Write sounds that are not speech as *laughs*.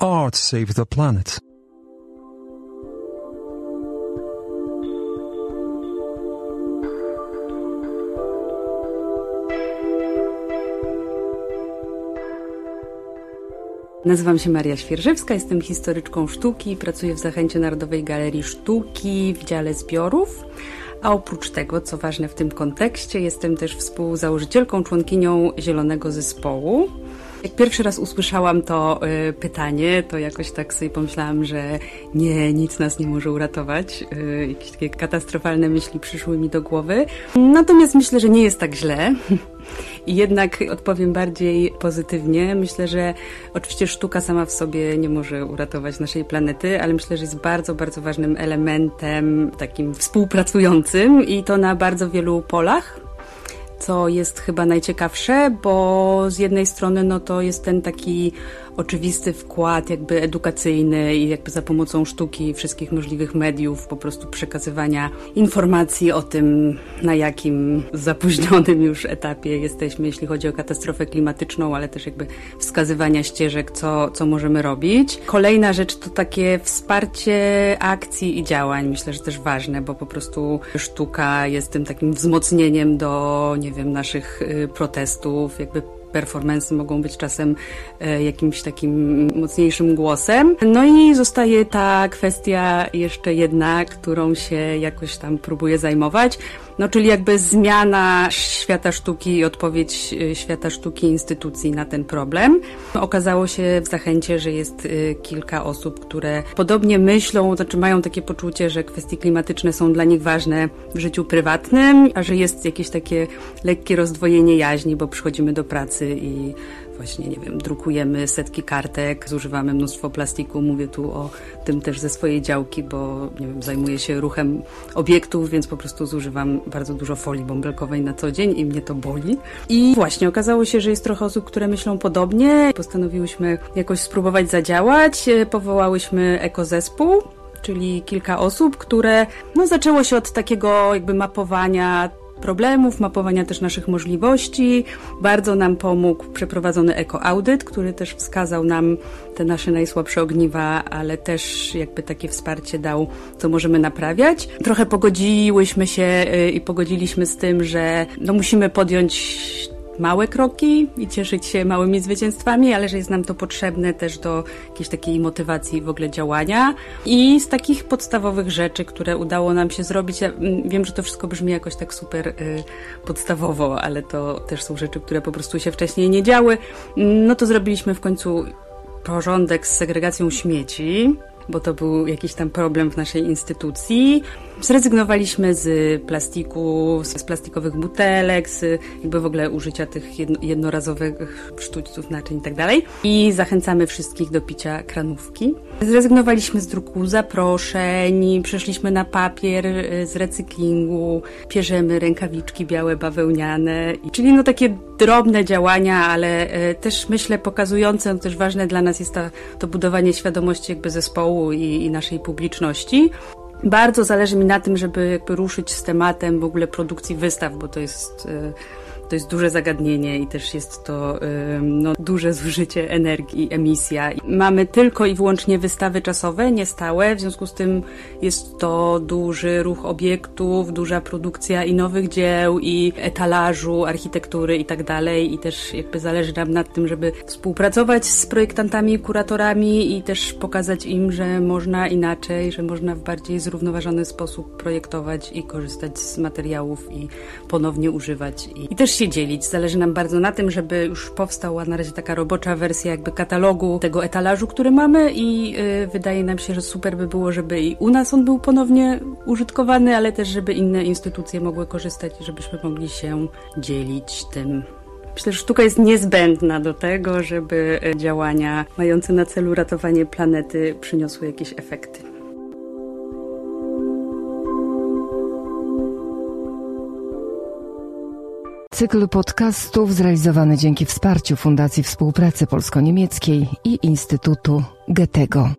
art save the planet? Nazywam się Maria Świerżewska, jestem historyczką sztuki, pracuję w Zachęcie Narodowej Galerii Sztuki w dziale zbiorów. A oprócz tego, co ważne w tym kontekście, jestem też współzałożycielką, członkinią Zielonego Zespołu. Jak pierwszy raz usłyszałam to y, pytanie, to jakoś tak sobie pomyślałam, że nie, nic nas nie może uratować. Y, jakieś takie katastrofalne myśli przyszły mi do głowy. Natomiast myślę, że nie jest tak źle. I jednak odpowiem bardziej pozytywnie. Myślę, że oczywiście sztuka sama w sobie nie może uratować naszej planety, ale myślę, że jest bardzo, bardzo ważnym elementem takim współpracującym i to na bardzo wielu polach co jest chyba najciekawsze, bo z jednej strony no to jest ten taki oczywisty wkład jakby edukacyjny i jakby za pomocą sztuki wszystkich możliwych mediów po prostu przekazywania informacji o tym, na jakim *laughs* zapóźnionym już etapie jesteśmy, jeśli chodzi o katastrofę klimatyczną, ale też jakby wskazywania ścieżek, co, co możemy robić. Kolejna rzecz to takie wsparcie akcji i działań. Myślę, że też ważne, bo po prostu sztuka jest tym takim wzmocnieniem do, nie wiem, naszych y, protestów, jakby performance mogą być czasem e, jakimś takim mocniejszym głosem. No i zostaje ta kwestia jeszcze jedna, którą się jakoś tam próbuję zajmować. No, czyli jakby zmiana świata sztuki i odpowiedź e, świata sztuki instytucji na ten problem. Okazało się w zachęcie, że jest e, kilka osób, które podobnie myślą, znaczy mają takie poczucie, że kwestie klimatyczne są dla nich ważne w życiu prywatnym, a że jest jakieś takie lekkie rozdwojenie jaźni, bo przychodzimy do pracy i właśnie, nie wiem, drukujemy setki kartek, zużywamy mnóstwo plastiku. Mówię tu o tym też ze swojej działki, bo, nie wiem, zajmuję się ruchem obiektów, więc po prostu zużywam bardzo dużo folii bąbelkowej na co dzień i mnie to boli. I właśnie okazało się, że jest trochę osób, które myślą podobnie. Postanowiłyśmy jakoś spróbować zadziałać. Powołałyśmy ekozespół, czyli kilka osób, które no, zaczęło się od takiego jakby mapowania problemów, mapowania też naszych możliwości. Bardzo nam pomógł przeprowadzony ekoaudyt, który też wskazał nam te nasze najsłabsze ogniwa, ale też jakby takie wsparcie dał, co możemy naprawiać. Trochę pogodziłyśmy się y, i pogodziliśmy z tym, że no musimy podjąć małe kroki i cieszyć się małymi zwycięstwami, ale że jest nam to potrzebne też do jakiejś takiej motywacji w ogóle działania. I z takich podstawowych rzeczy, które udało nam się zrobić, ja mm, wiem, że to wszystko brzmi jakoś tak super y, podstawowo, ale to też są rzeczy, które po prostu się wcześniej nie działy. No to zrobiliśmy w końcu porządek z segregacją śmieci, bo to był jakiś tam problem w naszej instytucji. Zrezygnowaliśmy z plastiku, z plastikowych butelek, z jakby w ogóle użycia tych jednorazowych sztućców, naczyń i tak. I zachęcamy wszystkich do picia kranówki. Zrezygnowaliśmy z druku zaproszeń, przeszliśmy na papier y, z recyklingu, pierzemy rękawiczki białe, bawełniane, czyli no takie drobne działania, ale y, też myślę pokazujące, no też ważne dla nas jest to budowanie świadomości jakby zespołu i, i naszej publiczności. Bardzo zależy mi na tym, żeby jakby ruszyć z tematem w ogóle produkcji wystaw, bo to jest y, to jest duże zagadnienie i też jest to no, duże zużycie energii, emisja. Mamy tylko i wyłącznie wystawy czasowe, niestałe, w związku z tym jest to duży ruch obiektów, duża produkcja i nowych dzieł, i etalażu, architektury i tak dalej. I też jakby zależy nam na tym, żeby współpracować z projektantami kuratorami i też pokazać im, że można inaczej, że można w bardziej zrównoważony sposób projektować i korzystać z materiałów i ponownie używać. I też się dzielić. Zależy nam bardzo na tym, żeby już powstała na razie taka robocza wersja jakby katalogu tego etalażu, który mamy i yy, wydaje nam się, że super by było, żeby i u nas on był ponownie użytkowany, ale też żeby inne instytucje mogły korzystać i żebyśmy mogli się dzielić tym Myślę, że sztuka jest niezbędna do tego, żeby y, działania mające na celu ratowanie planety przyniosły jakieś efekty. Cykl podcastów zrealizowany dzięki wsparciu Fundacji Współpracy Polsko-Niemieckiej i Instytutu Goethego.